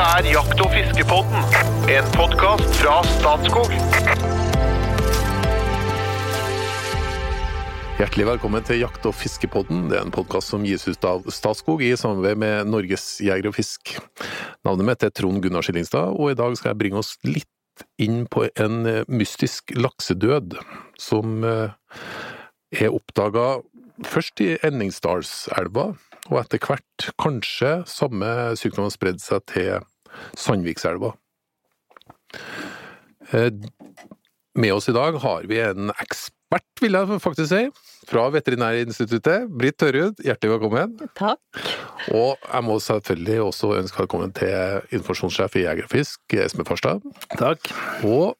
Dette er Jakt- og fiskepodden, en podkast fra Statskog. Hjertelig velkommen til Jakt- og fiskepodden. Det er en podkast som gis ut av Statskog i samarbeid med Norges Jeger og Fisk. Navnet mitt er Trond Gunnar Skillingstad, og i dag skal jeg bringe oss litt inn på en eh, mystisk laksedød som eh, er oppdaga først i Enningsdalselva, og etter hvert kanskje samme sykdom har spredd seg til Sandvikselva. Eh, Med oss i dag har vi en ekspert, vil jeg faktisk si, fra Veterinærinstituttet. Britt Tørrud, hjertelig velkommen. Takk. Og jeg må selvfølgelig også ønske velkommen til informasjonssjef i Jegerfisk, Esme Farstad. Takk. Og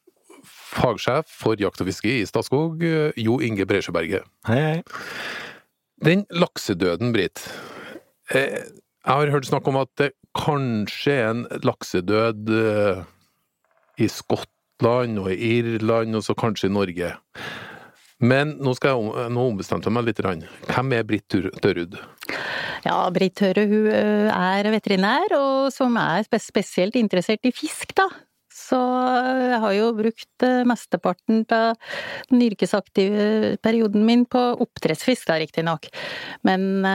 fagsjef for jakt og fiske i Statskog, Jo Inge Breisjøberget. Hei, hei. Den laksedøden, Britt. Eh, jeg har hørt snakk om at det kanskje er en laksedød eh, i Skottland og i Irland, og så kanskje i Norge. Men nå skal jeg nå ombestemte jeg meg litt. Hvem er Britt Tørrud? Ja, Britt Høre hun er veterinær, og som er spesielt interessert i fisk, da. Så jeg har jo brukt mesteparten av den yrkesaktive perioden min på oppdrettsfisk, da riktignok. Men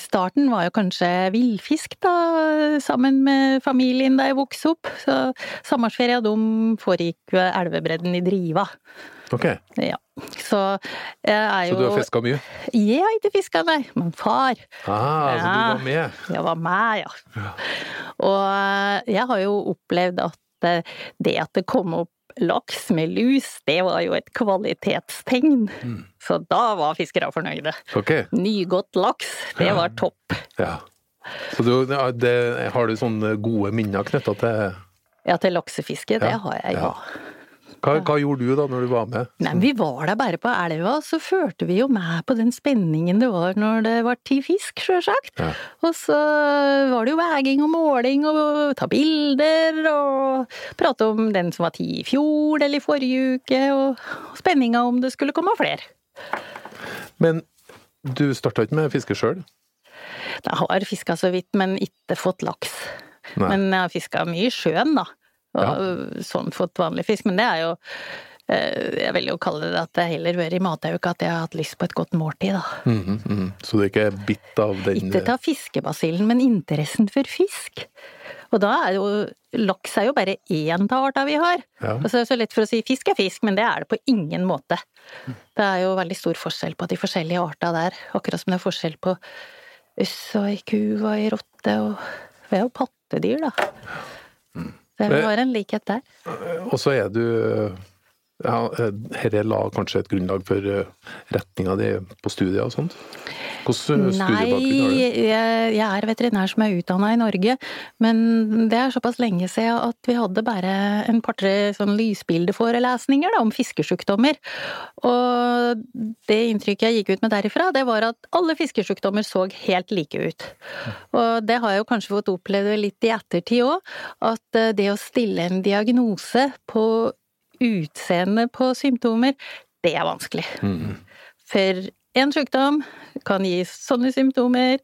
starten var jo kanskje villfisk, da, sammen med familien da jeg vokste opp. Så sommerferia de foregikk ved elvebredden i Driva. Ok, Ja. Så jeg er så du har fiska mye? Jeg har ikke fiska, nei, men far. Ah, så du var med? Jeg var meg, ja. Og jeg har jo opplevd at eh, det at det kom opp laks med lus, det var jo et kvalitetstegn. Mm. Så da var fiskere fornøyde. Okay. Nygått laks, det var topp. ja. Så du, det, har du sånne gode minner knytta til Ja, til laksefiske, det Ja, har jeg, ja. Hva, hva gjorde du da når du var med? Nei, vi var der bare på elva, så førte vi jo med på den spenningen det var når det var ti fisk, sjølsagt. Ja. Og så var det jo veging og måling og ta bilder og prate om den som var ti i fjor eller i forrige uke, og spenninga om det skulle komme flere. Men du starta ikke med fiske sjøl? Jeg har fiska så vidt, men ikke fått laks. Nei. Men jeg har fiska mye i sjøen, da. Og sånn fått vanlig fisk. Men det er jo eh, Jeg vil jo kalle det at det heller vært i matauka at jeg har hatt lyst på et godt måltid, da. Mm, mm, mm. Så du er ikke bitt av den Ikke ta fiskebasillen, men interessen for fisk. Og da er jo laks er jo bare én av arta vi har. Ja. Og så er det så lett for å si fisk er fisk, men det er det på ingen måte. Det er jo veldig stor forskjell på de forskjellige arta der, akkurat som det er forskjell på øss og ei ku og ei rotte og Vi er jo pattedyr, da. Så vi har en likhet der. Og så er du ja, Dette la kanskje et grunnlag for eh, retninga di på studier og sånt? Hvordan Nei, studiebakgrunn har du? jeg, jeg er veterinær som er utdanna i Norge, men det er såpass lenge siden at vi hadde bare en par-tre sånn lysbildeforelesninger da, om fiskesjukdommer. Og det inntrykket jeg gikk ut med derifra, det var at alle fiskesjukdommer så helt like ut. Og det har jeg jo kanskje fått oppleve litt i ettertid òg, at eh, det å stille en diagnose på utseendet på symptomer, det er vanskelig. Mm. For en sykdom kan gi sånne symptomer,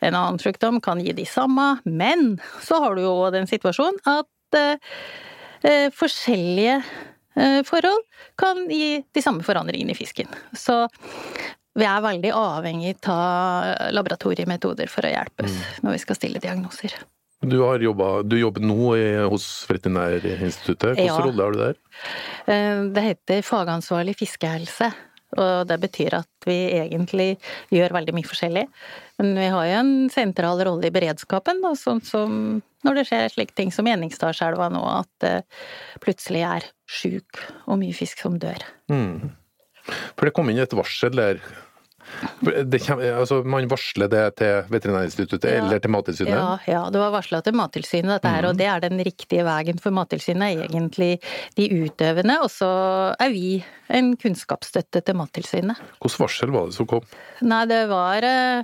en annen sykdom kan gi de samme, men så har du jo den situasjonen at eh, eh, forskjellige eh, forhold kan gi de samme forandringene i fisken. Så vi er veldig avhengig av laboratoriemetoder for å hjelpe oss når vi skal stille diagnoser. Du, har jobbet, du jobber nå i, hos Veterinærinstituttet. Hvilken Ja. rolle har du der? Eh, Det heter fagansvarlig fiskehelse, og det betyr at vi egentlig gjør veldig mye forskjellig. Men vi har jo en sentral rolle i beredskapen, da, sånn som når det skjer slike ting som i Enningsdalselva nå, at det plutselig er sjuk og mye fisk som dør. Mm. For det kom inn et varsel der. Det kommer, altså, man varsler det til Veterinærinstituttet Ja. eller til Mattilsynet? Ja, ja, det var varsla til Mattilsynet dette her, og det er den riktige veien for Mattilsynet, er egentlig de utøvende, og så er vi en kunnskapsstøtte til Mattilsynet. Hvilket varsel var det som kom? Nei, det var, eh,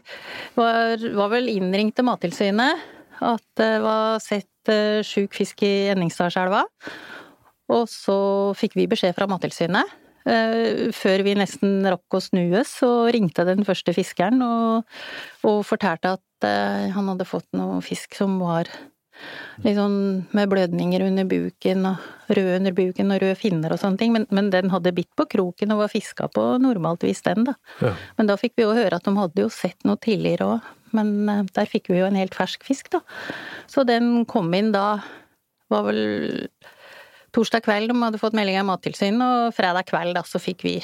var, var vel innringt til Mattilsynet at det var sett eh, sjuk fisk i Enningsdalselva. Og så fikk vi beskjed fra Mattilsynet. Eh, Før vi nesten rakk å snue, så ringte den første fiskeren og, og fortalte at eh, han hadde fått noe fisk som var Litt sånn med blødninger under buken og rød under buken og røde finner og sånne ting. Men, men den hadde bitt på kroken og var fiska på normalt vis, den, da. Ja. Men da fikk vi jo høre at de hadde jo sett noe tidligere òg. Men eh, der fikk vi jo en helt fersk fisk, da. Så den kom inn da, var vel torsdag kveld, de hadde fått melding av Mattilsynet, og fredag kveld da så fikk vi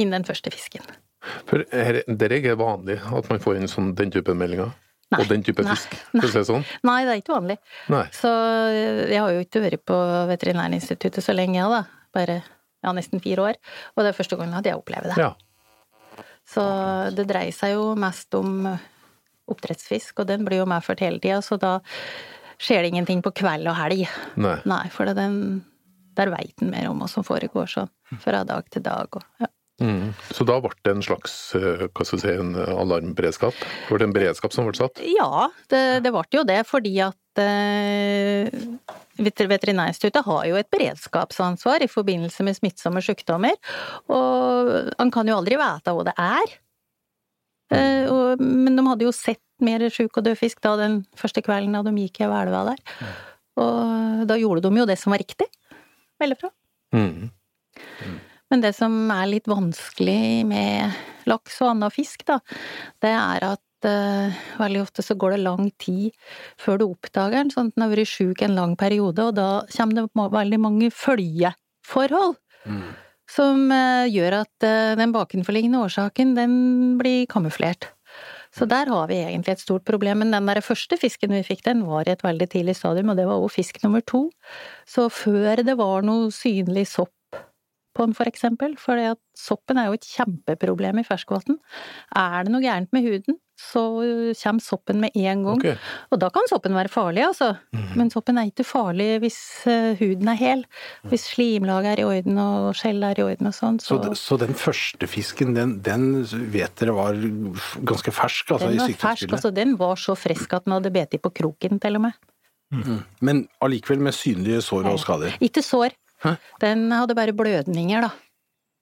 inn den første fisken. For her, det er ikke vanlig at man får inn sånn, den type meldinger? Nei. Og den type Nei. fisk, for å si det sånn? Nei, det er ikke vanlig. Nei. Så eh, jeg har jo ikke vært på Veterinærinstituttet så lenge, jeg, da. Bare ja, nesten fire år. Og det er første gangen at jeg opplever det. Ja. Så det dreier seg jo mest om eh, oppdrettsfisk, og den blir jo medført hele tida, så da skjer det ingenting på kveld og helg. Nei. Nei, for det den, der veit en mer om hva som foregår sånn fra dag til dag. Og, ja. Mm. Så da ble det en slags eh, hva skal vi si, en alarmberedskap? Det ble en beredskap som ble satt? Ja, det, det ble jo det, fordi at eh, Veterinærinstituttet har jo et beredskapsansvar i forbindelse med smittsomme sykdommer, og han kan jo aldri vite hva det er. Eh, og, men de hadde jo sett mer sjuk og død fisk da den første kvelden da de gikk i elva der. Og da gjorde de jo det som var riktig. Veldig fra. Mm. Men det som er litt vanskelig med laks og annen fisk, da, det er at eh, veldig ofte så går det lang tid før du oppdager den, sånn at den har vært sjuk en lang periode, og da kommer det veldig mange følgeforhold. Som eh, gjør at eh, den bakenforliggende årsaken, den blir kamuflert. Så der har vi egentlig et stort problem. Men den der første fisken vi fikk, den var i et veldig tidlig stadium, og det var også fisk nummer to. Så før det var noe synlig sopp på for eksempel, for soppen er jo et kjempeproblem i ferskvann. Er det noe gærent med huden, så kommer soppen med en gang. Okay. Og da kan soppen være farlig, altså. Men soppen er ikke farlig hvis eh, huden er hel. Hvis slimlaget er i orden og skjell er i orden og sånn, Så, så, så den første fisken, den, den vet dere var ganske fersk, altså den i var fersk. Altså, den var så frisk at den hadde bitt på kroken, til og med. Men allikevel med synlige sår og skader? Ikke sår. Hæ? Den hadde bare blødninger, da.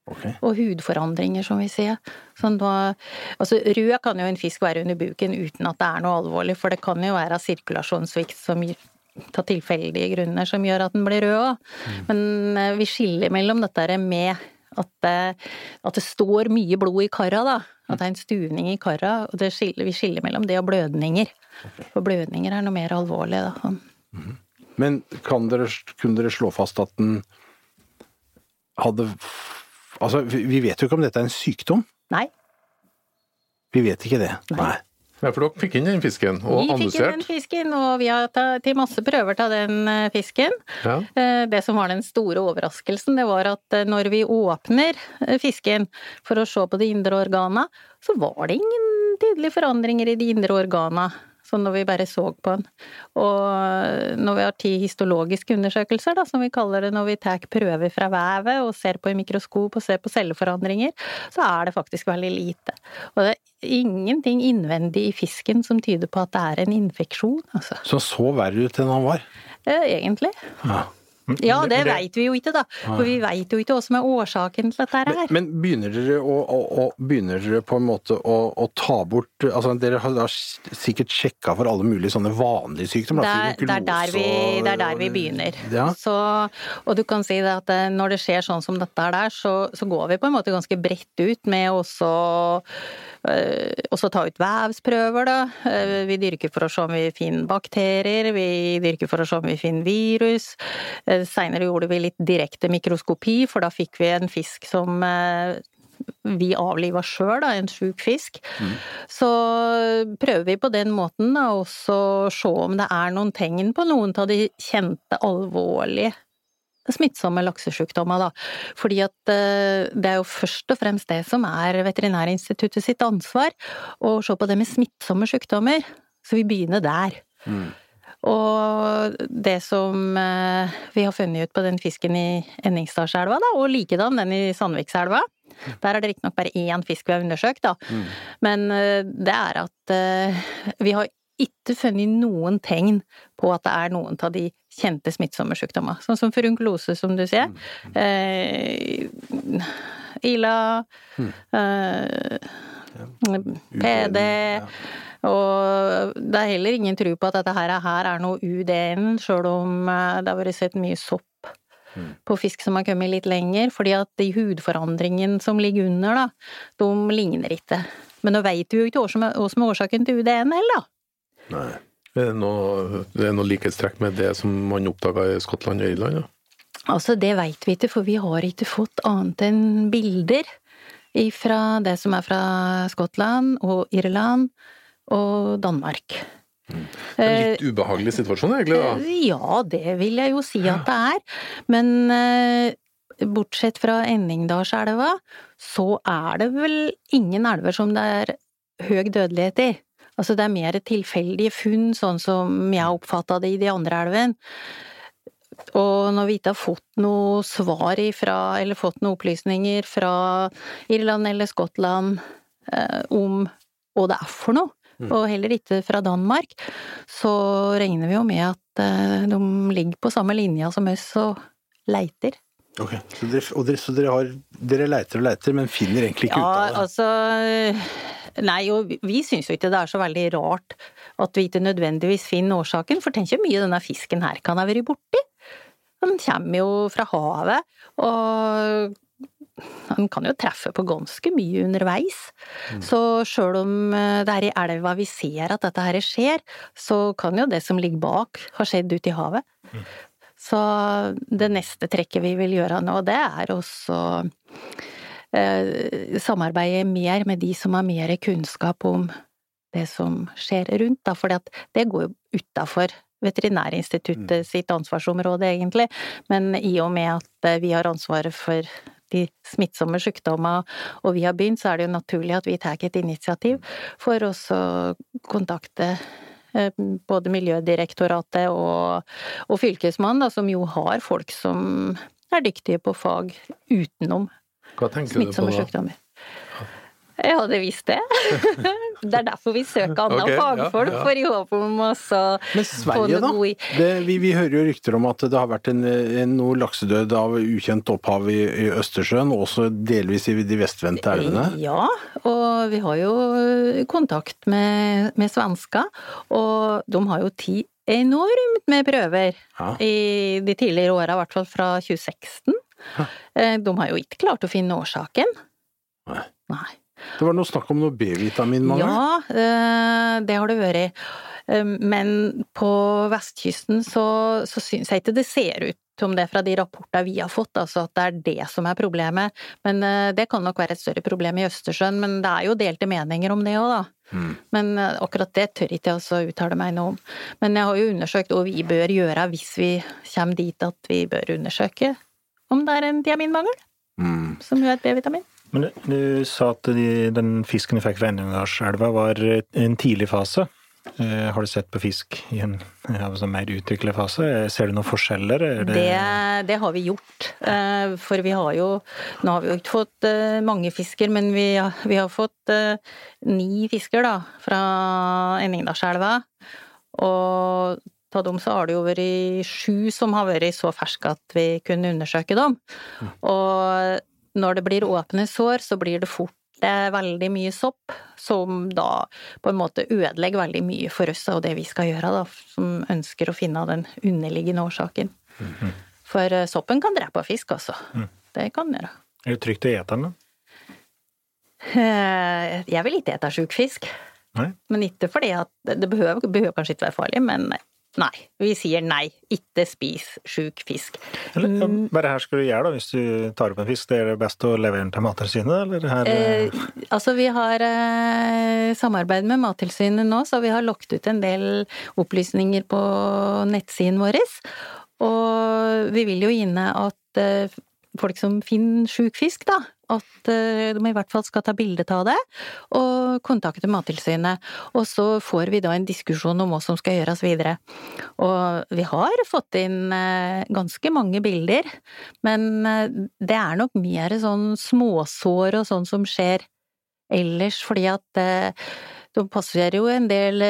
Okay. Og hudforandringer, som vi sier. Sånn da, altså rød kan jo en fisk være under buken uten at det er noe alvorlig, for det kan jo være sirkulasjonssvikt som av tilfeldige grunner som gjør at den blir rød òg. Men eh, vi skiller mellom dette med at det, at det står mye blod i karra, da. At det er en stuvning i karra. Og det skiller, vi skiller mellom det og blødninger. For blødninger er noe mer alvorlig, da. Sånn. Men kan dere, kunne dere slå fast at den hadde Altså, vi vet jo ikke om dette er en sykdom. Nei. Vi vet ikke det. Nei. Ja, for dere fikk inn den fisken, og Vi fikk inn den fisken, og vi har tatt masse prøver av den eh, fisken. Ja. Eh, Det som var den store overraskelsen, det var at eh, når vi åpner fisken for å se på de indre organa, så var det ingen tydelige forandringer i de indre organa. Sånn når vi bare så på den. Og når vi har ti histologiske undersøkelser, da, som vi kaller det når vi tar prøver fra vevet og ser på i mikroskop og ser på celleforandringer, så er det faktisk veldig lite. Og det er ingenting innvendig i fisken som tyder på at det er en infeksjon, altså. Så så verre ut enn han var. Eh, Egentlig. Ja. Ja, det det- veit vi jo ikke, da. For vi veit jo ikke hva som er årsaken til dette her. Men, men begynner dere å, å, å, begynner dere på en måte å, å ta bort altså Dere har har sikkert sjekka for alle mulige sånne vanlige sykdommer? Det det, er der vi, det er der vi begynner. Ja. Så, og du kan si det at eh, når det skjer sånn som dette her der, så, så går vi på en måte ganske bredt ut med også, også ta ut vevsprøver, da. Eh, Vi dyrker for å se om vi finner bakterier, vi dyrker for å se om vi finner virus. Eh, Seinere gjorde vi litt direkte mikroskopi, for da fikk vi en fisk som eh, vi avliva sjøl, en sjuk fisk. Så prøver vi på den måten da også se om det er noen tegn på noen av de kjente alvorlige smittsomme laksesjukdommer, da. Fordi at eh, det er jo først og fremst det som er Veterinærinstituttet sitt ansvar, å se på det med smittsomme sykdommer. Så vi begynner der. Og det som eh, vi har funnet ut på den fisken i Enningsdalselva, da, og likedan den i Sandvikselva, der er det riktignok bare én fisk vi har undersøkt, da. Men eh, det er at vi har ikke funnet noen tegn på at det er noen av de kjente smittsomme sykdommene. Sånn som furunkulose, som du sier. Eh, Ila, eh, PD. Og det er heller ingen tro på at dette her, her er noe UD-en, sjøl om eh, det har vært sett mye sopp Mm. på fisk som har kommet litt lenger, fordi at de hudforandringene som ligger under, da, de ligner ikke. Men nå veit vi jo ikke hva som er, årsaken til UD-en heller, da. Nei. Det er noe, det er noe likhetstrekk med det som man oppdaga i Skottland og Irland? Ja. Altså, det veit vi ikke, for vi har ikke fått annet enn bilder fra det som er fra Skottland og Irland og Danmark. Det er en litt ubehagelig situasjon, egentlig. da. Eh, Ja, det vil jeg jo si at det er. Men eh, bortsett fra Enningdalselva, så er det vel ingen elver som det er høy dødelighet i. Altså det er mer tilfeldige funn, sånn som jeg oppfatta det i de andre elvene. Og når vi ikke har fått noe svar ifra, eller fått noen opplysninger fra Irland eller Skottland eh, om hva det er for noe, og heller ikke fra Danmark, så regner vi jo med at eh, de ligger på samme linja som oss og leiter. Ok, så dere, dere, så dere, har, dere leiter og leiter, men finner egentlig ikke ut av det? altså Nei, og vi- syns jo ikke det er så veldig rart at vi ikke nødvendigvis finner årsaken, for tenk hvor mye denne fisken her kan ha vært borti. Den kommer jo fra havet, og den kan jo treffe på ganske mye underveis. Så sjøl om eh, det er i elva vi ser at dette her skjer, så kan jo det som ligger bak, ha skjedd ute i havet. Så det neste trekket vi vil gjøre nå, det er også samarbeide mer med de som har mer kunnskap om det som skjer rundt, da, for det går jo utafor Veterinærinstituttet sitt ansvarsområde, egentlig, men i og med at eh, vi har ansvaret for de smittsomme sykdommene, og vi har begynt, så er det jo naturlig at vi tar et initiativ for å kontakte eh, både Miljødirektoratet og, og Fylkesmannen, da, som jo har folk som er dyktige på fag utenom Hva tenker du på smittsomme da? sykdommer. Jeg hadde visst det. Det er derfor vi søker andre okay, fagfolk, ja. for i håp om også så Men Sverige, da? Det, vi, vi hører jo rykter om at det har vært en, en noe laksedød av ukjent opphav i, i Østersjøen, og også delvis i de vestvendte elvene. Ja, og vi har jo kontakt med, med svenska, og de har jo ti enormt med prøver Ja. i de tidligere åra, i hvert fall fra 2016. Eh, De har jo ikke klart å finne årsaken. Nei. Nei. Det var noe snakk om noe B-vitaminmangel. Ja, eh, det har det vært. Eh, Men på vestkysten så, så syns jeg ikke det ser ut om det fra de rapportene vi har fått, altså at det er det som er problemet. Men det kan nok være et større problem i Østersjøen, men det er jo delte meninger om det òg, da. Mm. Men akkurat det tør ikke jeg også uttale meg noe om. Men jeg har jo undersøkt hva vi bør gjøre hvis vi kommer dit at vi bør undersøke om det er en diaminmangel, Mm. som jo er et B-vitamin. Men du, du sa at de, den fisken du fikk fra Endungarselva var en tidlig fase. Eh, har du sett på fisk i en sånn mer utviklet fase? Ser du noen forskjeller? Er det, Det, det har vi gjort. Eh, For vi har jo Nå har vi jo ikke fått eh, mange fisker, men vi har, vi har fått eh, ni fisker, da, fra Enningdalselva. Og av dem så har det jo vært sju som har vært så ferske at vi kunne undersøke dem. Og når det blir åpne sår, så blir det fort eh, veldig mye sopp, som da på en måte ødelegger veldig mye for oss og det vi skal gjøre, da, som ønsker å finne den underliggende årsaken. For eh, soppen kan drepe fisk, altså. Det kan den gjøre. Er det trygt å ete den? da? Eh, Jeg vil ikke ete sjuk fisk. Nei? Men ikke fordi at Det behøver, behøver kanskje ikke være farlig, men nei. Vi sier nei. Ikke spis sjuk fisk. Eller ja, bare her skal du gjøre da, hvis du tar opp en fisk? Det er det best å levere den til Mattilsynet, eller her? Eh, altså, vi har eh, samarbeid med Mattilsynet nå, så vi har lagt ut en del opplysninger på nettsiden vår. Og vi vil jo inne at eh, folk som finner sjuk fisk, da, at eh, de i hvert fall skal ta bilde av det, og kontakte Mattilsynet. Og så får vi da en diskusjon om hva som skal gjøres videre. Og vi har fått inn eh, ganske mange bilder, men eh, det er nok mer sånn småsår og sånn som skjer ellers, fordi at de passerer jo en del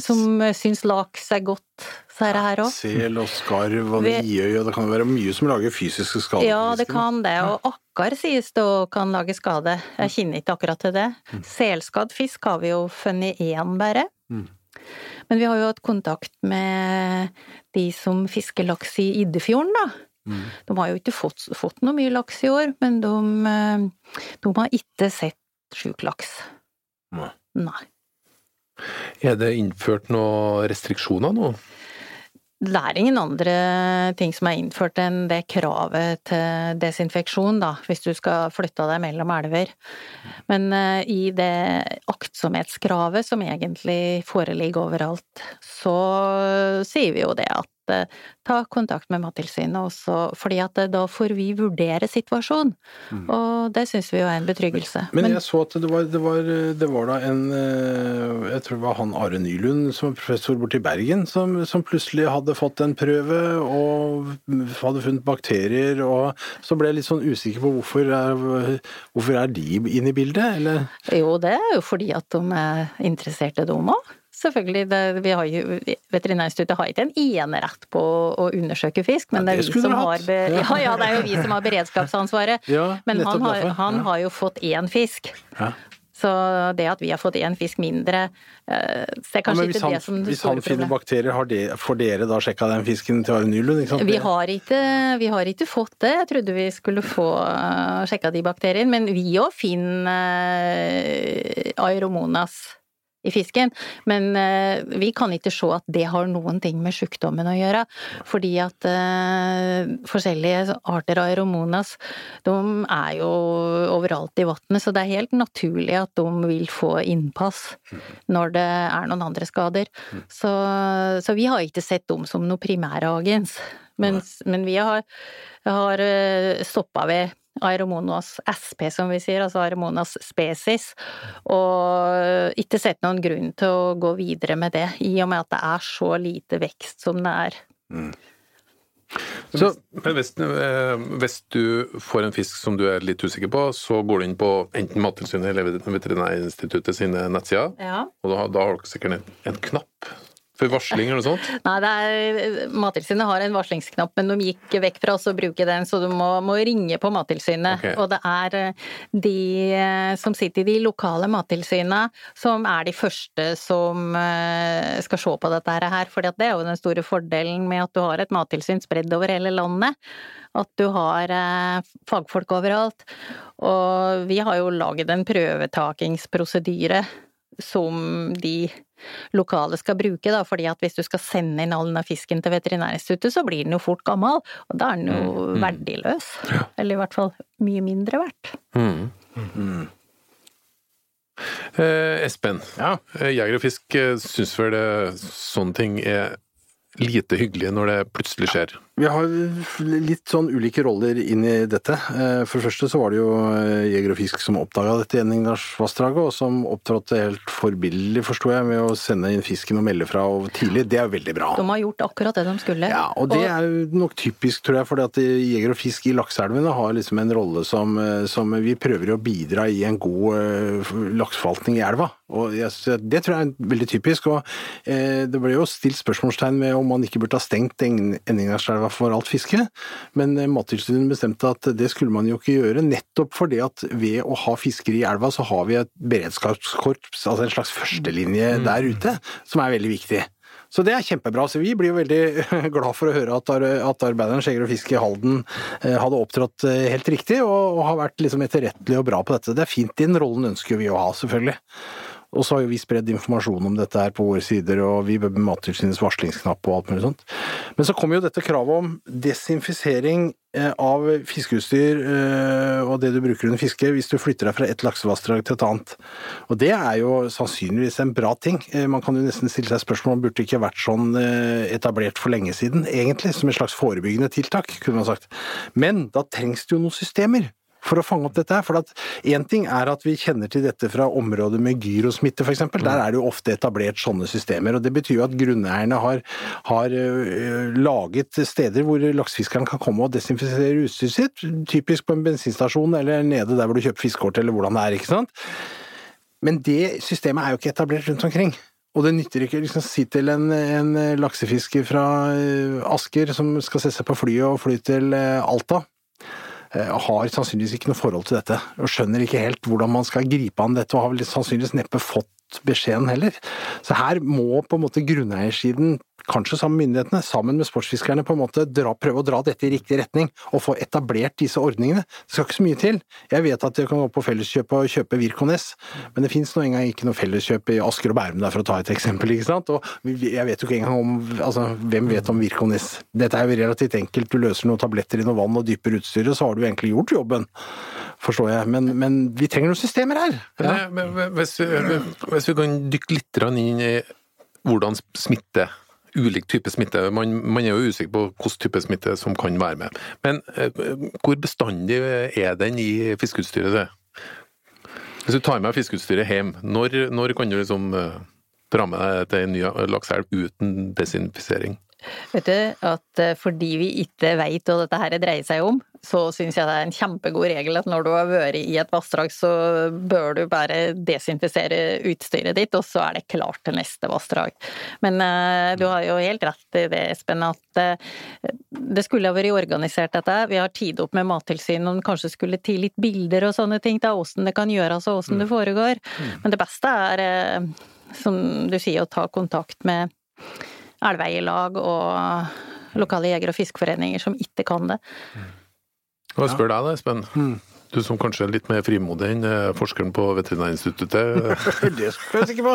som syns laks er godt, så er det her også. Sel og skarv og niøy, og det kan være mye som lager fysiske skader. Ja, det kan det. Og akkar sies det òg kan lage skade. Jeg kjenner ikke akkurat til det. Selskadd fisk har vi jo funnet én bare. Mm. Men vi har jo hatt kontakt med de som fisker laks i Iddefjorden, da. Mm. De har jo ikke fått, fått noe mye laks i år, men de, eh, de har ikke sett sjuk laks. Nei. Nei. Er det innført noen restriksjoner nå? Det er ingen andre ting som er innført enn det kravet til desinfeksjon, da, hvis du skal flytte deg mellom elver. Men eh, i det aktsomhetskravet som egentlig foreligger overalt, så sier vi jo det at eh, ta kontakt med Mattilsynet også, fordi at eh, da får vi vurdere situasjonen. Og det syns vi jo er en betryggelse. Men jeg så at det var, det var, det var da en eh, Jeg tror det var han Are Nylund, som er professor borte i Bergen, som, som plutselig hadde fått en prøve og hadde funnet bakterier, og så ble jeg litt sånn usikker på hvorfor er, hvorfor er de inne i bildet, eller? Jo, det er jo fordi at de er interesserte, de òg. Selvfølgelig. Det, vi har jo, Veterinærinstituttet har ikke en enerett på å undersøke fisk, men Ja, det det er har ja, ja, det er jo vi som har beredskapsansvaret. Ja, Men han har, han har jo fått én fisk. Ja. Så det at vi har fått én fisk mindre, eh, det er kanskje ja, ikke han, det som hvis han finner bakterier, har de, får dere da sjekka den fisken til Are Nylund? Vi har, ikke, vi har ikke fått det. Jeg trodde vi skulle få uh, sjekka de bakteriene. Men vi òg finner uh, aeromonas i fisken. Men eh, vi kan ikke se at det har noen ting med sykdommen å gjøre. Fordi at eh, forskjellige arter av aeromonas, de er jo overalt i vannet, så det er helt naturlig at de vil få innpass når det er noen andre skader. Så, så vi har ikke sett dem som noe primæragens. Men, men vi har, har stoppa ved Aeromonas sp, som vi sier, altså Aeromonas species, og ikke sett noen grunn til å gå videre med det, i og med at det er så lite vekst som det er. Så, men hvis, eh, hvis du får en fisk som du er litt usikker på, så går du inn på enten Mattilsynet eller Veterinærinstituttet sine nettsider, Ja. og da, da har dere sikkert en, en knapp for varsling eller noe sånt? Nei, det er, Mattilsynet har en varslingsknapp, men de gikk vekk fra oss å bruke den, så du må, må ringe på Mattilsynet. Okay. Og det er eh, de eh, som sitter i de lokale mattilsynene som er de første som eh, skal se på dette her. For det er jo den store fordelen med at du har et mattilsyn spredd over hele landet. At du har fagfolk overalt. Og vi har jo laget en prøvetakingsprosedyre som de lokale skal bruke, da, fordi at hvis du skal sende inn all denne fisken til Veterinærinstituttet, så blir den jo fort gammel, og da er den jo verdiløs. Eller i hvert fall mye mindre verdt. Mm. Eh, Espen, Ja. eh, Jeger og Fisk eh, syns vel det, sånne ting er lite hyggelig når det plutselig skjer. Vi har litt sånn ulike roller inn i dette. Eh, For det første så var det jo eh, Jeger og Fisk som oppdaga dette i Enningdalsvassdraget, og som opptrådte helt forbilledlig, forsto jeg, med å sende inn fisken og melde fra og tidlig. Det er veldig bra. De har gjort akkurat det de skulle. Ja, og det er jo nok typisk, tror jeg, fordi at Jeger og Fisk i lakseelvene har liksom en rolle som, eh, som vi prøver å bidra i en god lakseforvaltning i elva. Og det tror jeg er veldig typisk. Og det ble jo stilt spørsmålstegn med om man ikke burde ha stengt Enn- Enningdalselva for alt fiske, men eh, Mattilsynet bestemte at det skulle man jo ikke gjøre, nettopp fordi at ved å ha fiskere i elva, så har vi et beredskapskorps, altså en slags førstelinje der ute, som er veldig viktig. Så det er kjempebra. Så vi blir jo veldig glad for å høre at, at arbeideren Skjeger og Fisk i Halden eh, hadde opptrådt eh, helt riktig, og, og har vært liksom etterrettelig og bra på dette. Det er fint. Den rollen ønsker vi å ha, selvfølgelig. Og så har jo vi spredd informasjon om dette her på våre sider, og vi bør Mattilsynets varslingsknapp og alt mulig sånt. Men så kommer jo dette kravet om desinfisering eh, av fiskeutstyr eh, og det du bruker under fiske hvis du flytter deg fra et laksevassdrag til et annet. Og det er jo sannsynligvis en bra ting. Eh, Man kan jo nesten stille seg spørsmål om burde ikke vært sånn etablert for lenge siden, egentlig, som et slags forebyggende tiltak, kunne man sagt. Men da trengs det jo noen systemer for å fange opp dette her. For at én ting er at vi kjenner til dette fra områder med gyrosmitte f.eks. Der er det jo ofte etablert sånne systemer. og Det betyr jo at grunneierne har, har øh, laget steder hvor laksefiskeren kan komme og desinfisere utstyret sitt. Typisk på en bensinstasjon eller nede der hvor du kjøper fiskekort eller hvordan det er. ikke sant? Men det systemet er jo ikke etablert rundt omkring. Og det nytter ikke liksom si til en, en laksefisker fra eh, Asker som skal sette seg på flyet og fly til eh, Alta, eh, har sannsynligvis ikke noe forhold til dette, og skjønner ikke helt hvordan man skal gripe an dette, og har vel sannsynligvis neppe fått beskjeden heller. Så her må på en måte grunneiersiden, kanskje sammen med myndighetene, sammen med sportsfiskerne, på en måte dra, prøve å dra dette i riktig retning, og få etablert disse ordningene. Det skal ikke så mye til. Jeg vet at du kan gå på Felleskjøpet og kjøpe Virkones, men det finnes nå engang ikke noe felleskjøp i Asker og Bærum der, for å ta et eksempel, ikke sant. Og jeg vet jo ikke engang om altså, hvem vet om Virkones? Dette er jo relativt enkelt, du løser noen tabletter i noe vann og dypper utstyret, så har du egentlig gjort jobben forstår jeg. Men, men, vi trenger noen systemer her. Ja. Men, hvis, vi, hvis, vi kan dykke litt inn i hvordan smitte ulik type smitte. Man, man, er jo usikker på hvilken type smitte som kan være med. Men eh, hvor bestandig er den i fiskeutstyret? Hvis du tar med fiskeutstyret hjem, når, når kan du liksom eh, dra med deg til en ny lakseelv uten desinfisering? Vet du, at eh, fordi vi ikke veit hva dette her dreier seg om, så syns jeg det er en kjempegod regel at når du har vært i et vassdrag, så bør du bare desinfisere utstyret ditt, og så er det klart til neste vassdrag. Men uh, du har jo helt rett i det, Espen, at uh, det skulle ha vært organisert dette. Vi har tid opp med Mattilsynet om kanskje skulle til litt bilder og sånne ting, til åssen det kan gjøres og åssen det mm. foregår. Mm. Men det beste er, uh, som du sier, å ta kontakt med elveeierlag og lokale jeger- og fiskeforeninger som ikke kan det. Hva spør deg da, Espen? Mm. Du som kanskje er litt mer frimodig enn eh, forskeren på Veterinærinstituttet. det skal jeg sikker på!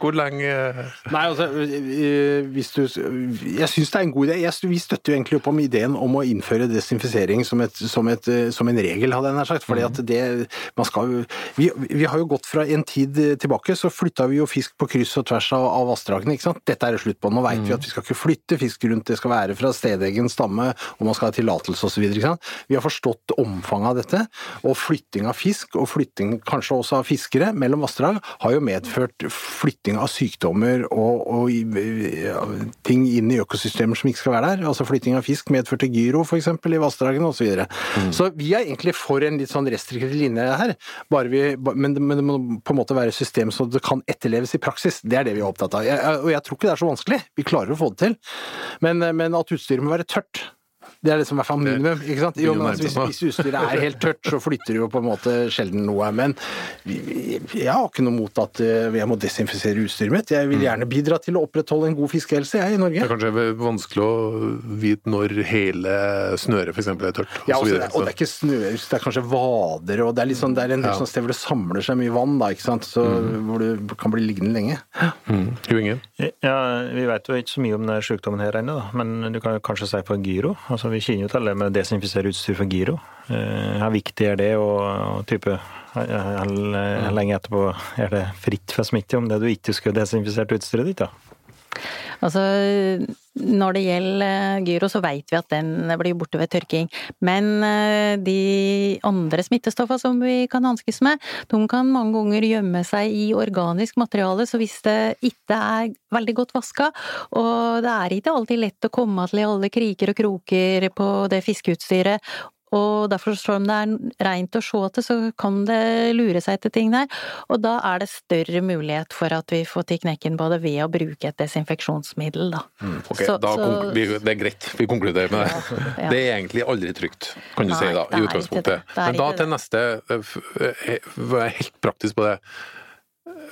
Hvor lenge Nei, altså, hvis du Jeg syns det er en god idé. Vi støtter jo egentlig opp om ideen om å innføre desinfisering som, et, som, et, som en regel, hadde jeg nær sagt. fordi at det man skal vi, vi, har jo gått fra en tid tilbake, så flytta vi jo fisk på kryss og tvers av, av vassdragene. ikke sant? Dette er det slutt på. Nå veit vi at vi skal ikke flytte fisk rundt, det skal være fra stedegen stamme, og man skal ha tillatelse osv. Vi har forstått omfanget av dette, og flytting av fisk, og flytting kanskje også av fiskere mellom vassdrag, har jo medført flytting av sykdommer og, og ting inn i økosystemer som ikke skal være der. Altså flytting av fisk medførte gyro f.eks. i vassdragene osv. Så, videre. mm. så vi er egentlig for en litt sånn restriktiv linje her, vi, men, men, det må på en måte være et system så det kan etterleves i praksis. Det er det vi er opptatt av. Jeg, og jeg tror ikke det er så vanskelig. Vi klarer å få det til. Men, men at utstyret må være tørt. Det er det som er fall minimum. ikke sant? Jo, men altså, hvis, hvis, utstyret er helt tørt, så flytter det jo på en måte sjelden noe. Men jeg har ikke noe mot at eh, jeg må desinfisere utstyret mitt. Jeg vil mm. gjerne bidra til å opprettholde en god fiskehelse, jeg, i Norge. Det er kanskje vanskelig å vite når hele snøret f.eks. er tørt? Og, ja, og, det, og det er ikke snøre, det er kanskje vader, og det er, litt sånn, det er en del ja. sånn sted hvor det samler seg mye vann, da, ikke sant? Så, mm. hvor du kan bli liggende lenge. Mm. Jo, Inge? Ja, vi vet jo ikke så mye om denne sykdommen her ennå, men du kan kanskje si på gyro. altså vi kjenner jo til det med å desinfisere utstyr for giro. Eh, hvor viktig er det, og, type hvor lenge etterpå er det fritt for smitte om det du ikke skulle desinfisert utstyret ditt? da? Altså, når det gjelder gyro, så vet vi at den blir borte ved tørking. Men eh, de andre smittestoffene som vi kan hanskes med, de kan mange ganger gjemme seg i organisk materiale, så hvis det ikke er veldig godt vaska, og det er ikke alltid lett å komme til i alle kriker og kroker på det fiskeutstyret, og derfor, selv om det er rent å se til, så kan det lure seg etter ting der. Og da er det større mulighet for at vi får til knekken på det ved å bruke et desinfeksjonsmiddel, da. Mm, ok, så, da, så, vi, det er greit, vi konkluderer med det. Ja, ja. Det er egentlig aldri trygt, kan du Nei, si da, i utgangspunktet. Men da til neste, jeg er helt praktisk på det.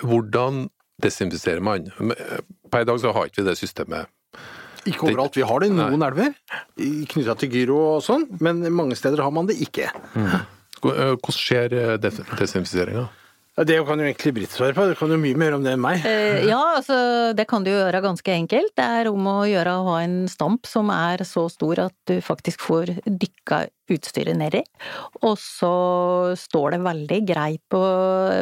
Hvordan desinfiserer man? Per i dag så har ikke vi det systemet ikke overalt. Vi har det i noen Nei. elver knytta til gyro og sånn, men mange steder har man det ikke. Mm. Hvordan skjer eh, desinfiseringa? Det kan jo egentlig Britt svare på, du kan jo mye mer om det enn meg. Eh, ja, altså det kan du gjøre ganske enkelt. Det er om å gjøre å ha en stamp som er så stor at du faktisk får dykka utstyret nedi. Og så står det veldig greit på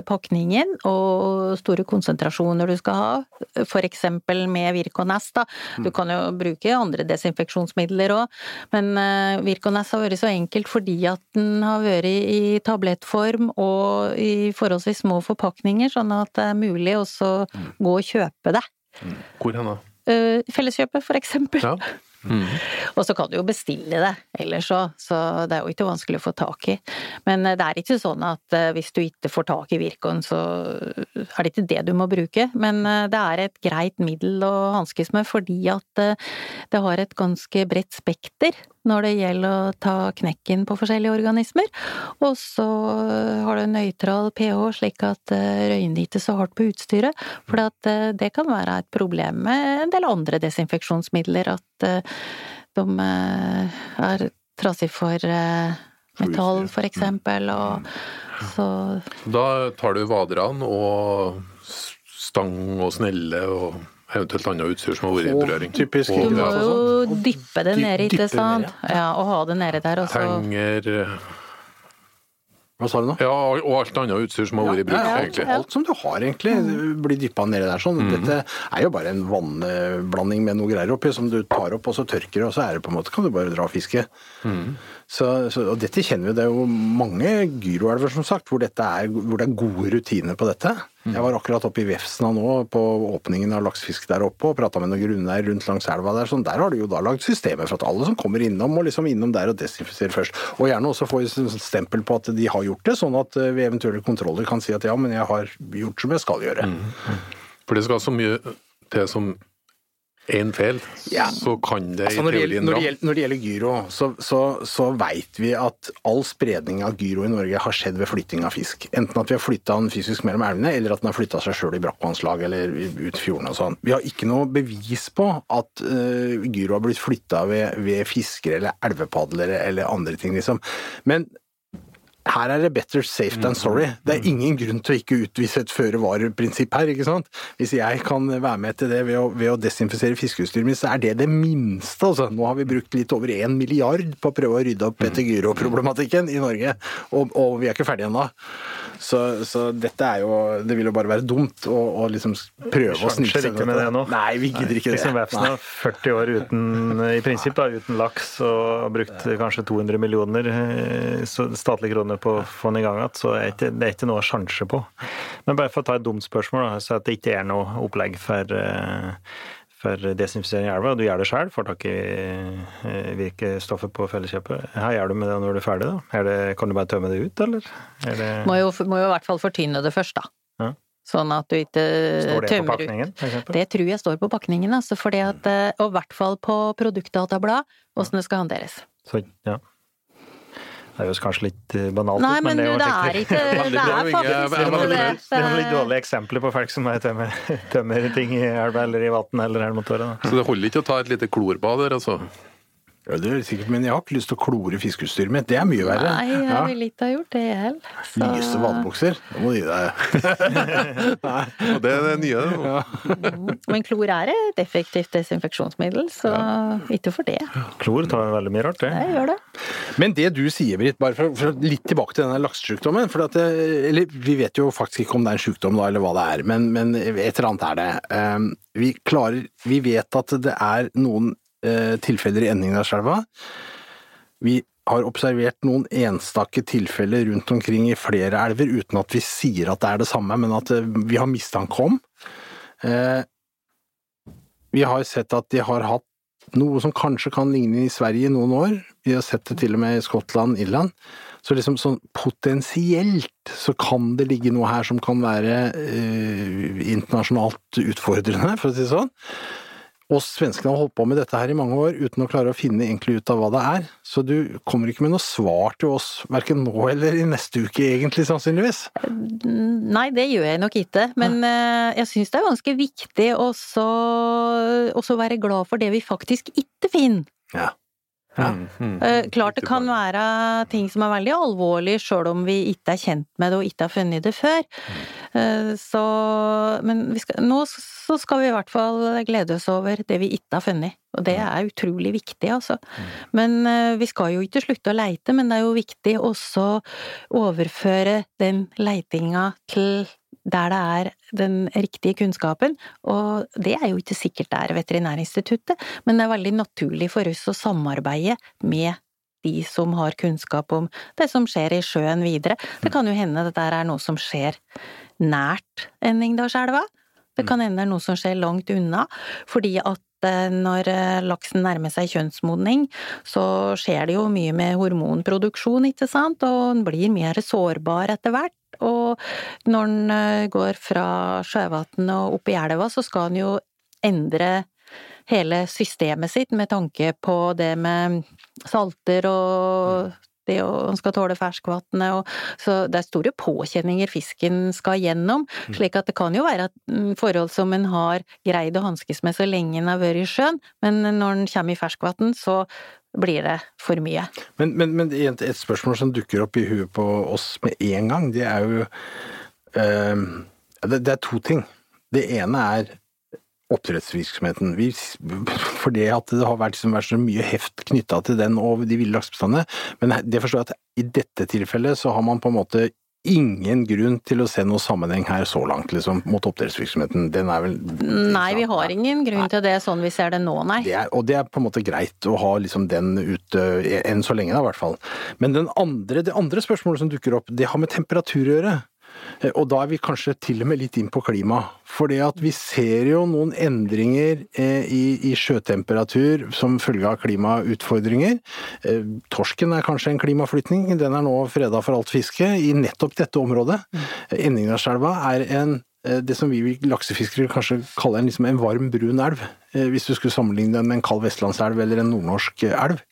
pakningen, og store konsentrasjoner du skal ha. Eksempel med Virkones, da. Du kan jo bruke andre desinfeksjonsmidler òg, men eh, Virkones har vært så enkelt fordi at den har vært i tablettform og i forholdsvis små forpakninger, sånn at det er mulig å gå og kjøpe det. Hvor hen da? Uh, felleskjøpet, for eksempel. Ja. Og så kan du jo bestille det ellers òg, så det er jo ikke vanskelig å få tak i. Men eh, det er ikke sånn at eh, hvis du ikke får tak i Virkon, så er det ikke det du må bruke. Men eh, det er et greit middel å hanskes med, fordi at det har et ganske bredt spekter når det gjelder å ta knekken på forskjellige organismer. Og så har du nøytral pH, slik at røyner ikke så hardt på utstyret. For det kan være et problem med en del andre desinfeksjonsmidler, at de er trasig for metall, for eksempel, og så Da tar du vaderne og stang og snelle og eventuelt annet utstyr som har vært i berøring. typisk Du må jo sånn. dyppe det nede, ikke sant? Ja, og ha det nede der, også. Henger Hva sa du nå? Ja, og alt annet utstyr som har vært i bruk, Ja, alt, egentlig. alt som du har, egentlig, blir dyppa nedi der. sånn. Dette er jo bare en vannblanding med noe greier oppi, som du tar opp, og så tørker det, og så er det på en måte, kan du bare dra og fiske. Så, så, og dette kjenner vi, det er jo mange gyroelver, som sagt, hvor, dette er, hvor det er gode rutiner på dette. Jeg var akkurat oppe i Vefsna nå, på åpningen av laksefisk der oppe, og prata med noen grunneeier rundt langs elva der. sånn, Der har de jo da lagd systemer for at alle som kommer innom, må liksom innom der og desinfisere først. Og gjerne også få et stempel på at de har gjort det, sånn at eh, ved eventuelle kontroller kan si at ja, men jeg har gjort som jeg skal gjøre. For det skal så mye til som én feil, Ja. så kan det Altså, i når, det teorien når, dra. gjelder, når det gjelder gyro, så, så, så veit vi at all spredning av gyro i Norge har skjedd ved flytting av fisk. Enten at vi har flytta den fysisk mellom elvene, eller at den har flytta seg sjøl i brakkvannslag eller ut i fjordene og sånn. Vi har ikke noe bevis på at uh, gyro har blitt flytta ved, ved fiskere eller elvepadlere eller andre ting, liksom. Men her er det better safe than sorry. Det er ingen grunn til å ikke utvise et føre-var-prinsipp her, ikke sant. Hvis jeg kan være med til det ved å, ved å desinfisere fiskeutstyret mitt, så er det det minste, altså. Nå har vi brukt litt over én milliard på å prøve å rydde opp etter gyroproblematikken i Norge, og, og vi er ikke ferdige ennå. Så, så dette er jo Det vil jo bare være dumt å, å liksom prøve å snike ikke med det nå. Nei, vi gidder ikke det. Liksom Vefsna, Nei. 40 år uten, i prinsipp da, uten laks, og har brukt kanskje 200 millioner eh, statlige kroner på å få den i gang igjen, så er ikke, det er ikke noe sjanse på. Men bare for å ta et dumt spørsmål, da, så at det ikke er noe opplegg for, eh, for desinfisering i elva, du gjør det sjøl, får tak i eh, virkestoffet på Felleskjøpet. Hva gjør du med det når du er ferdig? da? Er det, kan du bare tømme det ut, eller? Er det, må jo, må jo i hvert fall fortynne det først, da. Ja. Sånn at du ikke står det på tømmer ut. pakningen, eksempel? Det tror jeg står på pakningen, altså, fordi at, eh, og i hvert fall på produktdatablad, åssen det skal håndteres. Så, ja. Det jo kanskje litt eh, banalt, Nei, men men det er ikke Det er faktisk ikke det. Det er noen litt dårlige eksempler på folk som er tømmer, tømmer ting i elva eller i vann eller da. Så det holder ikke å ta et lite klorbad der, altså. Ja, det er sikkert, men jeg har ikke lyst til å klore fiskeutstyret mitt. Det er mye verre. Nei, jeg Ja. ville ikke ha gjort det, jeg heller. Så- Nyeste vadebukser. Da må du gi deg. Og det er det nye. Ja. Men klor er et effektivt desinfeksjonsmiddel, så ikke for det. Klor tar veldig mye rart, det. Jeg gjør det. Men det du sier, Britt, bare for, for litt tilbake til denne laksesjukdommen for at det, eller Vi vet jo faktisk ikke om det er en sjukdom, da, eller hva det er, men, men et eller annet er det. Um, vi, klarer, vi vet at det er noen tilfeller i Enningdalselva. Vi har observert noen enstake tilfeller rundt omkring i flere elver, uten at vi sier at det er det samme, men at uh, vi har mistanke om. Uh, vi har sett at de har hatt noe som kanskje kan ligne i Sverige i noen år. Vi har sett det til og med i Skottland, Irland. Så liksom sånn potensielt så kan det ligge noe her som kan være eh, internasjonalt utfordrende, for å si det sånn. Og svenskene har holdt på med dette her i mange år uten å klare å finne egentlig ut av hva det er. Så du kommer ikke med noe svar til oss verken nå eller i neste uke, egentlig, sannsynligvis. Nei, det gjør jeg nok ikke, men ja. jeg syns det er ganske viktig også også være glad for det vi faktisk ikke finner. Ja. Ja. Eh, klart det kan være ting som er veldig alvorlige, sjøl om vi ikke er kjent med det og ikke har funnet det før. Eh, så Men vi skal, nå så skal vi i hvert fall glede oss over det vi ikke har funnet. Og det er utrolig viktig, altså. Men eh, vi skal jo ikke slutte å leite, men det er jo viktig også å overføre den leitinga til der det er den riktige kunnskapen, og det er jo ikke sikkert det er Veterinærinstituttet, men det er veldig naturlig for oss å samarbeide med de som har kunnskap om det som skjer i sjøen videre. Det kan jo hende at dette er noe som skjer nært Enningdalselva. Det kan hende det er noe som skjer langt unna, fordi at eh, når eh, laksen nærmer seg kjønnsmodning, så skjer det jo mye med hormonproduksjon, ikke sant, og den blir mer sårbar etter hvert. Og når den eh, går fra sjøvann og opp i elva, så skal den jo endre hele systemet sitt med tanke på det med salter og det og han skal tåle ferskvannet, så det er store påkjenninger fisken skal gjennom. Slik at det kan jo være mm, forhold som en har greid å hanskes med så lenge en har vært i sjøen, men når en kommer i ferskvann, så blir det for mye. Men, men, men et, spørsmål som dukker opp i huet på oss med en gang, det er jo eh, det, det er to ting. Det ene er oppdrettsvirksomheten. Vi, for det at det har vært, liksom, vært så mye heft knytta til den og de ville laksebestandene. Men det forstår jeg at i dette tilfellet så har man på en måte ingen grunn til å se noe sammenheng her så langt, liksom, mot oppdrettsvirksomheten. Den er vel Nei, vi har ingen grunn til det sånn vi ser det nå, nei. Det er, og det er på en måte greit å ha liksom den ute, enn så lenge da, i hvert fall. Men den andre, det andre spørsmålet som dukker opp, det har med temperatur å gjøre. Eh, Og da er vi kanskje til og med litt inn på klima. For vi ser jo noen endringer eh, i, i sjøtemperatur som følge av klimautfordringer. Eh, Torsken er kanskje en klimaflytning, den er nå freda for alt fiske i nettopp dette området. Enningdalselva er en det som vi laksefiskere kanskje kaller en, liksom en varm, brun elv. Eh, Hvis du skulle sammenligne den med en kald vestlandselv eller en nordnorsk eh, elv.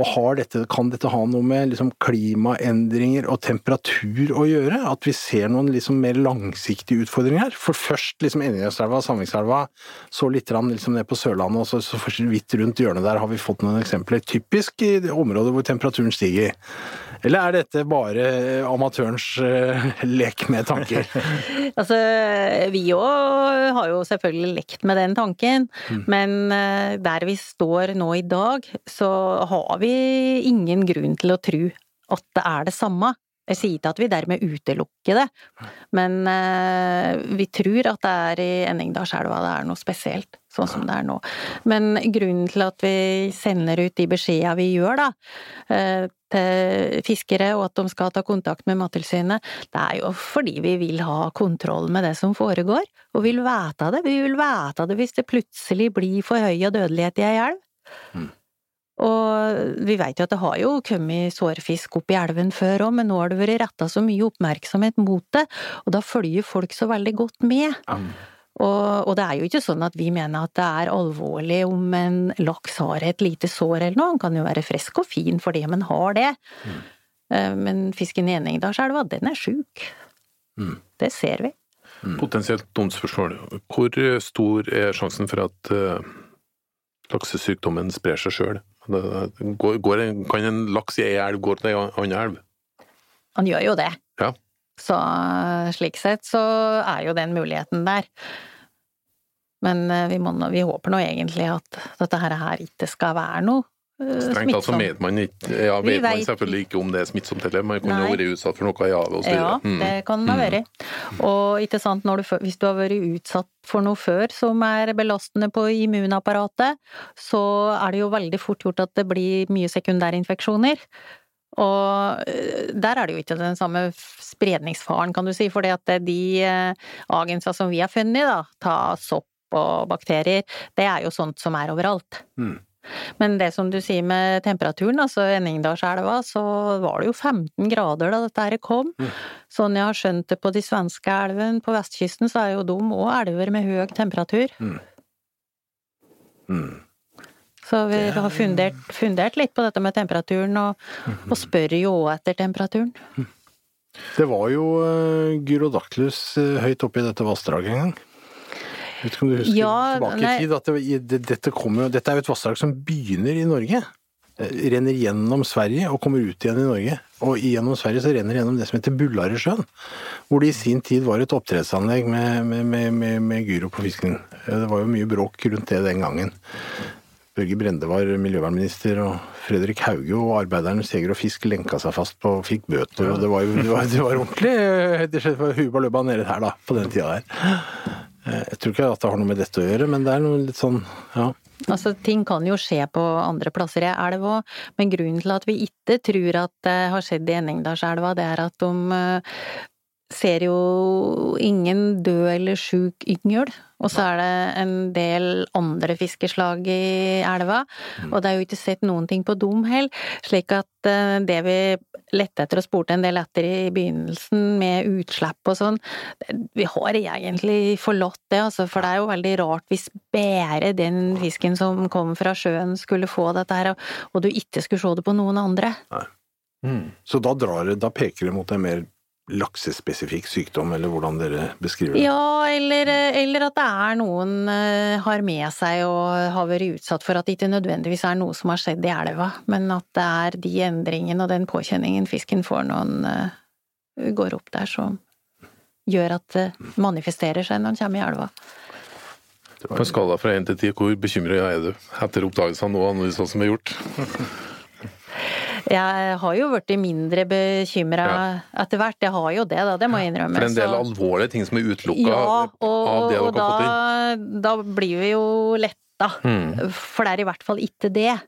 Og dette, kan dette ha noe med liksom klimaendringer og temperatur å gjøre? At vi ser noen liksom mer langsiktige utfordringer her? For først liksom og Sandvikselva, så litt liksom ned på Sørlandet, og så, så vidt rundt hjørnet der har vi fått noen eksempler. Typisk i det området hvor temperaturen stiger. Eller er dette bare amatørens eh, lek med tanker? Altså, vi òg har jo selvfølgelig lekt med den tanken, men eh, der vi står nå i dag, så har vi ingen grunn til å tro at det er det samme. Jeg sier ikke at vi dermed utelukker det, men eh, vi tror at det er i Enningdalselva det er noe spesielt, sånn som det er nå. Men grunnen til at vi sender ut de beskjedene vi gjør, da, eh, til fiskere og at de skal ta kontakt med Mattilsynet, det er jo fordi vi vil ha kontroll med det som foregår, og vil vite det. Vi vil vite det hvis det plutselig blir for høy dødelighet i ei elv. Og vi vet jo at det har jo kommet sårfisk opp i elven før òg, men nå har det vært retta så mye oppmerksomhet mot det, og da følger folk så veldig godt med. Og, og det er jo ikke sånn at vi mener at det er alvorlig om en laks har et lite sår eller noe, han kan jo være frisk og fin fordi man har det. Mm. Men fisken i Enningdalselva, den er sjuk. Det ser vi. Potensielt dumt spørsmål. Hvor stor er sjansen for at uh, laksesykdommen sprer seg sjøl? Går, går en, kan en laks i ei elv gå til ei anna elv? Han gjør jo det. Ja. Så slik sett så er jo den muligheten der. Men eh, vi, må, vi håper nå egentlig at dette her, ikke skal være noe eh, Strengt tatt så vet man ikke Ja, vet, vet man selvfølgelig ikke om det er smittsomt heller, man kunne vært utsatt for noe i havet og så Ja. Mm. det kan det være. vært. Og ikke sant, når du, hvis du har vært utsatt for noe før som er belastende på immunapparatet, så er det jo veldig fort gjort at det blir mye sekundærinfeksjoner. Og eh, der er det jo ikke den samme spredningsfaren, kan du si, fordi at de agenser agensa som vi har funnet, da, ta sopp og bakterier, det er jo sånt som er overalt. Mm. Men det som du sier med temperaturen, altså Enningdalselva, så var det jo 15 grader da dette her kom. Sånn jeg har skjønt det på de svenske elvene på vestkysten, så er jo de òg elver med høy temperatur. Mm. Så vi har fundert, fundert litt på dette med temperaturen, og, og spør jo òg etter temperaturen. Det var jo uh, Gyrodactylus eh, høyt oppe i dette vassdraget en gang. Vet ikke om du husker Ja, tilbake nei. i tid? At det, det, dette, kommer dette er jo et vassdrag som begynner i Norge. Eh, Renner gjennom Sverige og kommer ut igjen i Norge. Og gjennom Sverige så renner det gjennom det som heter Bullaresjøen. Hvor det i sin tid var et oppdrettsanlegg med, med, med, med, gyro på fisken. Eh, Det var jo mye bråk rundt det den gangen. Børge Brende var miljøvernminister, og Fredrik Hauge og Arbeidernes Jeger og Fisk lenka seg fast på og fikk bøter, og det var jo det var, det var ordentlig Det skjedde på Huba Løbba nede her, da, på den tida der. Eh, Jeg tror ikke at det har noe med dette å gjøre, men det er noe litt sånn, ja. Altså, ting kan jo skje på andre plasser i elva, men grunnen til at vi ikke tror at det har skjedd i Enningdalselva, det er at eh, ser jo ingen død eller sjuk yngel. Og så er det en del andre fiskeslag i elva, og det er jo ikke sett noen ting på dem heller. Slik at eh, det vi lette etter og spurte en del etter i begynnelsen, med utslipp og sånn, vi har egentlig forlatt det, altså. For det er jo veldig rart hvis bare den fisken som kom fra sjøen skulle få dette her, og du ikke skulle se det på noen andre. Så da, drar, det- da peker det mot en mer laksespesifikk sykdom, eller hvordan dere beskriver det? Ja, eller, eller at det er noen eh, har med seg og har vært utsatt for at det ikke nødvendigvis er noe som har skjedd i elva, men at det er de endringene og den påkjenningen fisken får når den eh, går opp der, som gjør at det manifesterer seg når den kommer i elva. På en skala fra én til ti, hvor bekymra er du etter oppdagelsene og analysene som er gjort? Jeg har jo blitt mindre bekymra Ja. etter hvert, jeg har jo det, da, det må jeg innrømme. For det en del så- alvorlige ting som er utelukka Ja, av det dere har fått inn. Og da blir vi jo letta. Mm. For det er i hvert fall ikke det.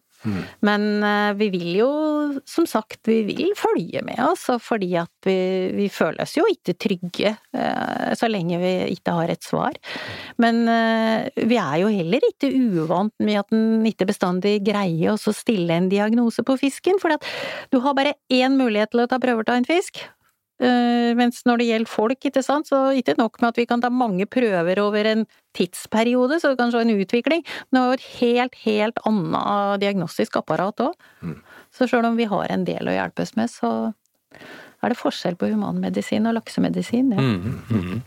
Men eh, vi vil jo, som sagt, vi vil følge med og fordi at vi, vi føler oss jo ikke trygge eh, så lenge vi ikke har et svar. Men eh, vi er jo heller ikke uvant med at en ikke bestandig greier å stille en diagnose på fisken, for du har bare én mulighet til å ta prøver av en fisk. Eh, mens når det gjelder folk, ikke sant, så ikke nok med at vi kan ta mange prøver over en tidsperiode, så vi kan se en utvikling, men det er et helt, helt annet diagnostisk apparat òg. Så selv om vi har en del å hjelpe oss med, så er det forskjell på humanmedisin og laksemedisin. Ja. Mm, mm.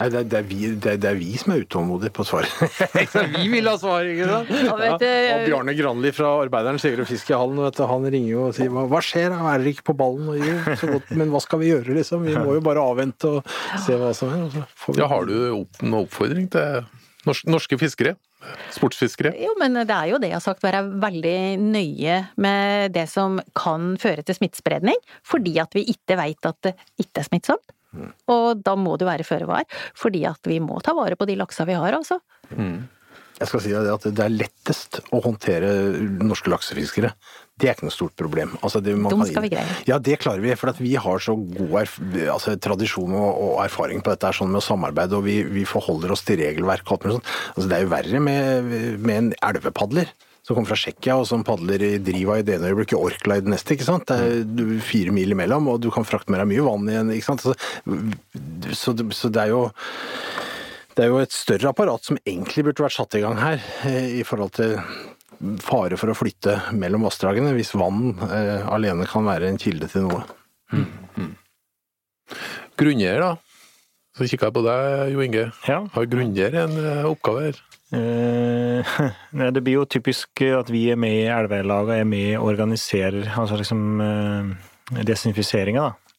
Nei, det, er, det, er vi, det, er, det er vi som er utålmodige på svar. vi vil ha svar, ikke sant? Ja, og Bjarne Granli fra Arbeideren Seger og Fiskehallen vet du, han ringer jo og sier hva, hva skjer, da? er dere ikke på ballen? Og, jo, så godt, men hva skal vi gjøre, liksom? Vi må jo bare avvente og se hva som er. og så får vi- Ja, har du opp, noen oppfordring til norske, norske fiskere? Sportsfiskere? Jo, men det er jo det jeg har sagt, være veldig nøye med det som kan føre til smittespredning, fordi at vi ikke veit at det ikke er smittsomt. Og da må du være føre var, fordi at vi må ta vare på de laksa vi har, altså. Jeg skal si at det er lettest å håndtere norske laksefiskere. Det er ikke noe stort problem. Altså, det, man Dem skal vi greie. Ja, det klarer vi. For at vi har så god altså, tradisjon og, og erfaring på dette sånn med å samarbeide, og vi, vi forholder oss til regelverk og alt mulig sånt. Altså, det er jo verre med, med en elvepadler. Som kommer fra Tsjekkia og som padler i Driva i det ene øyeblikket, Orkla i det neste. ikke sant? Det er fire mil imellom, og du kan frakte med deg mye vann igjen. ikke sant? Så, så, det- så det er jo det er jo et større apparat som egentlig burde vært satt i gang her, eh, i forhold til fare for å flytte mellom vassdragene, hvis vann eh, alene kan være en kilde til noe. Grunneier, da? Så kikker jeg på deg, Jo Inge. Ja. Har grunneier en eh, oppgave her? Eh, det blir jo typisk at vi er med i elvelaget, er med og organiserer altså liksom eh, desinfiseringa, da.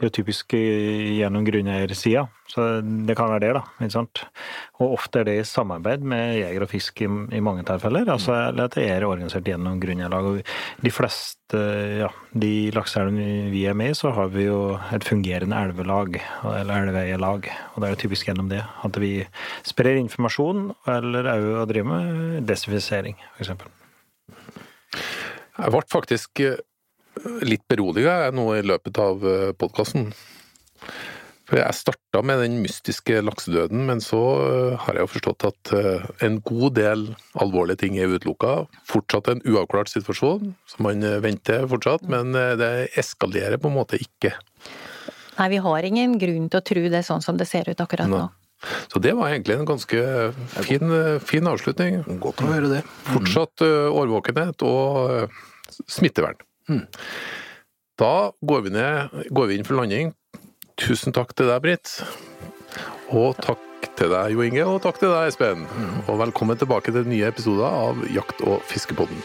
Jo typisk gjennom grunneiersida, så det kan være det, da. ikke sant? Og ofte er det i samarbeid med jeger og fisk i, i mange tilfeller, altså at det er organisert gjennom grunneierlag. De fleste, ja, de lakseelvene vi er med i, så har vi jo et fungerende elvelag, eller elveeierlag. Og det er typisk gjennom det at vi sprer informasjon, eller òg driver med desinfisering, f.eks. Jeg ble faktisk eh, litt beroliga nå i løpet av podkasten. For jeg starta med den mystiske laksedøden, men så eh, har jeg jo forstått at eh, en god del alvorlige ting er utelukka. Fortsatt en uavklart situasjon, som man eh, venter fortsatt, men eh, det eskalerer på en måte ikke. Nei, vi har ingen grunn til å tro det sånn som det ser ut akkurat nå. Nei. Så det var egentlig en ganske fin, eh, fin avslutning. Godt å høre det. Fortsatt eh, årvåkenhet og eh, smittevern. Da går vi, ned, går vi inn for landing. Tusen takk til deg, Britt. Og takk til deg, Jo Inge, og takk til deg, Espen. Og velkommen tilbake til nye episoder av Jakt- og fiskepodden.